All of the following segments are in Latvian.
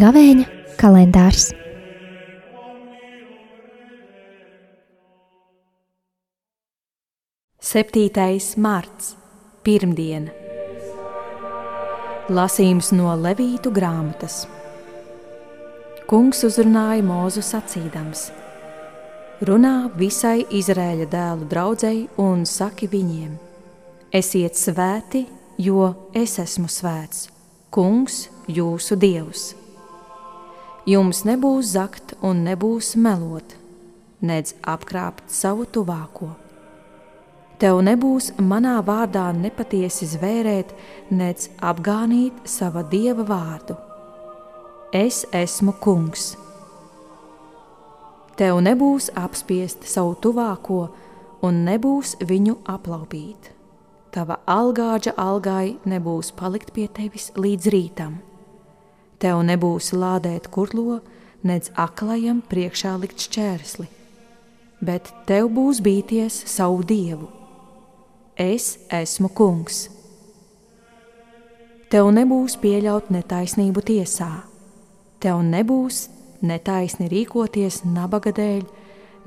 Gavēņa kalendārs. Septītais marts, pirmdiena. Lasījums no Levītu grāmatas. Kungs uzrunāja mūzu sacīdams: Runā visai Izraēļa dēlu draudzēji un saki viņiem: Esiet svēti, jo es esmu svēts, Kungs, jūsu Dievs. Jums nebūs zakt un nebūs melot, nedz apkrāpt savu tuvāko Tev nebūs manā vārdā nepatiesi zvērēt, nec apgānīt sava dieva vārdu. Es esmu kungs. Tev nebūs apspiest savu tuvāko un nebūs viņu aplaupīt. Tava algāģa algai nebūs palikt pie tevis līdz rītam. Tev nebūs lādēt kurlo, nedz aklajam priekšā likt šķērsli, bet tev būs bīties savu dievu Es esmu kungs. Tev nebūs pieļaut netaisnību tiesā, tev nebūs netaisni rīkoties nabaga dēļ,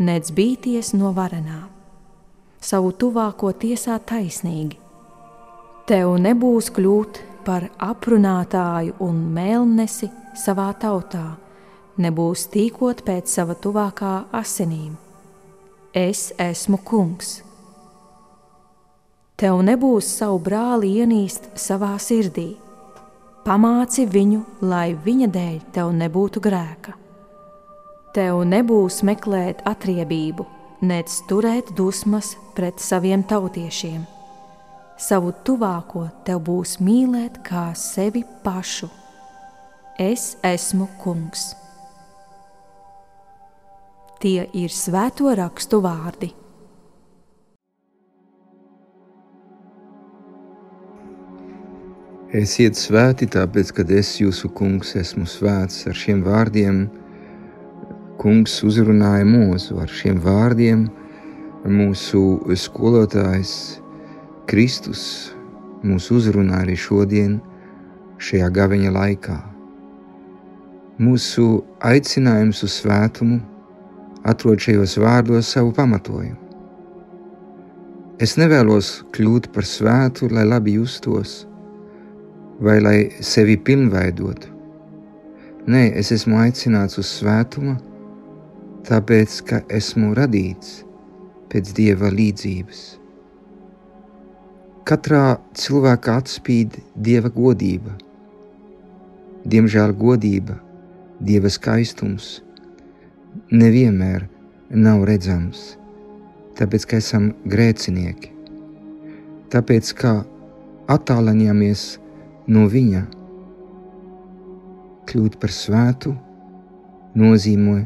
nec bīties no varenā, savu tuvāko tiesā taisnīgi. Tev nebūs kļūt par aprunātāju un mēlnesi savā tautā, nebūs tīkot pēc sava tuvākā asinīm. Es esmu kungs. Tev nebūs savu brāli ienīst savā sirdī. Pamāci viņu, lai viņa dēļ tev nebūtu grēka. Tev nebūs meklēt atriebību, nec turēt dusmas pret saviem tautiešiem. Savu tuvāko tev būs mīlēt kā sevi pašu. Es esmu kungs. Tie ir svēto rakstu vārdi. Esiet svēti, tāpēc, ka es jūsu kungs esmu svēts. Ar šiem vārdiem kungs uzrunāja mūzu. Ar šiem vārdiem mūsu skolotājs Kristus mūs uzrunā arī šodien, šajā gaveņa laikā. Mūsu aicinājums uz svētumu atrod šajos vārdos savu pamatojumu. Es nevēlos kļūt par svētu, lai labi justos vai lai sevi pilnveidotu. Nē, es esmu aicināts uz svētumu, tāpēc, ka esmu radīts pēc dieva līdzības. Katrā cilvēkā atspīd dieva godība. Diemžēl godība, dieva skaistums nevienmēr nav redzams, tāpēc, ka esam grēcinieki. Tāpēc, ka attālināmies no viņa. Kļūt par svētu nozīmē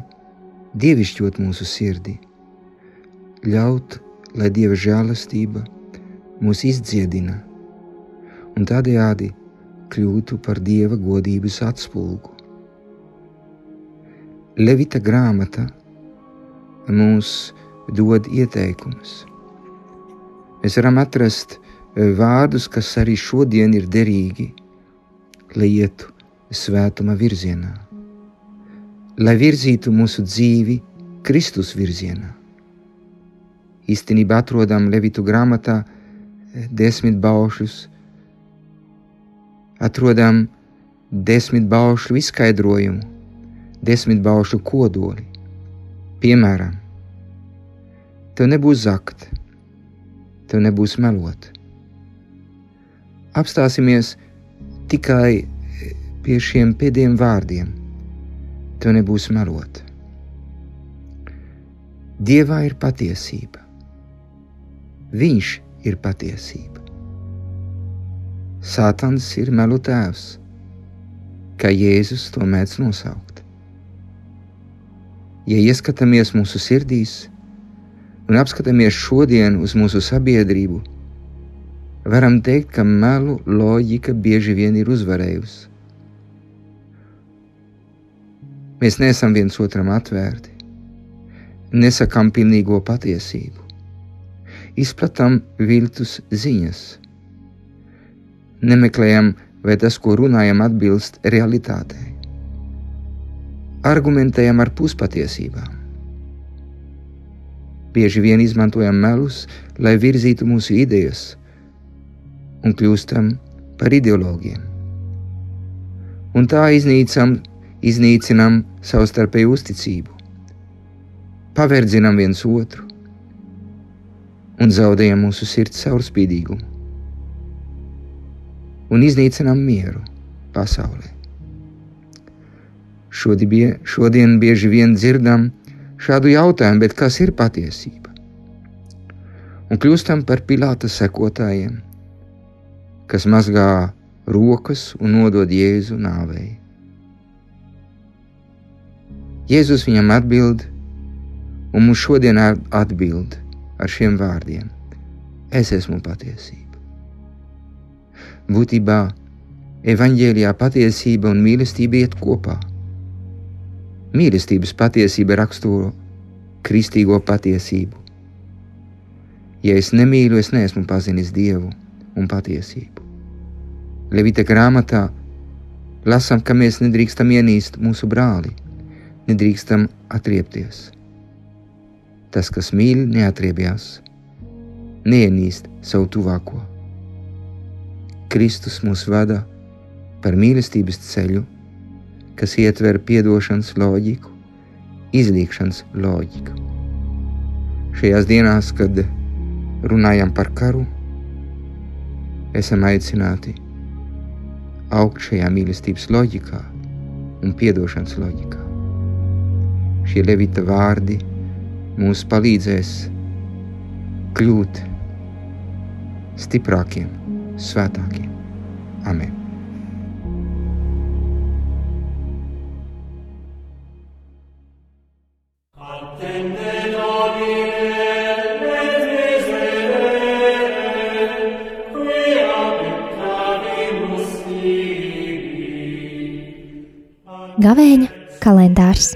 dievišķot mūsu sirdi, ļaut, lai dieva žēlastība mūs izdziedina un tādējādi kļūtu par dieva godības atspulgu. Levita grāmata mums dod ieteikumus. Mēs varam atrast vārdus, kas arī šodien ir derīgi, lai ietu svētuma virzienā, lai virzītu mūsu dzīvi Kristus virzienā. Īstenībā atrodam Levitu grāmatā desmit baušus, atrodam desmit baušu izskaidrojumu, desmit baušu kodoli. Piemēram, tev nebūs zakt, tev nebūs melot apstāsimies tikai pie šiem pēdējiem vārdiem. Tev nebūs melot. Dievā ir patiesība. Viņš ir patiesība. Sātans ir melu tēvs, kā Jēzus to mēdz nosaukt. Ja ieskatāmies mūsu sirdīs un apskatāmies šodien uz mūsu sabiedrību, varam teikt, ka melu loģika bieži vien ir uzvarējusi. Mēs neesam viens otram atvērti. nesakām pilnīgo patiesību, izplatām viltus ziņas, nemeklējam, vai tas, ko runājam, atbilst realitātei, argumentējam ar puspatiesībām. Bieži vien izmantojam melus, lai virzītu mūsu idejas un kļūstam par ideologiem. Un tā iznīcam, iznīcinam savstarpēju uzticību, paverdzinam viens otru un zaudējam mūsu sirds caurspīdīgumu un iznīcinām mieru pasaulē. Šodien, šodien bieži vien dzirdam šādu jautājumu, bet kas ir patiesība? Un kļūstam par Pilāta sekotājiem, kas mazgā rokas un nodod Jēzu nāvei. Jēzus viņam atbild, un mums šodien atbild ar šiem vārdiem: Es esmu patiesība. Būtībā evaņģēlijā patiesība un mīlestība iet kopā. Mīlestības patiesība raksturo kristīgo patiesību. Ja es nemīlu, es neesmu pazinis Dievu un patiesību. Levita grāmatā lasām, ka mēs nedrīkstam ienīst mūsu brāli, nedrīkstam atriepties. Tas, kas mīl, neatriebjās, neienīst savu tuvāko. Kristus mūs vada par mīlestības ceļu, kas ietver atdošanas loģiku, izlīkšanas loģiku. Šajās dienās, kad runājam par karu, esam aicināti augt šajā mīlestības loģikā un atdošanas loģikā. Šie levita vārdi mums palīdzēs kļūt stiprākiem, svētākiem. Amen! Gavēņa kalendārs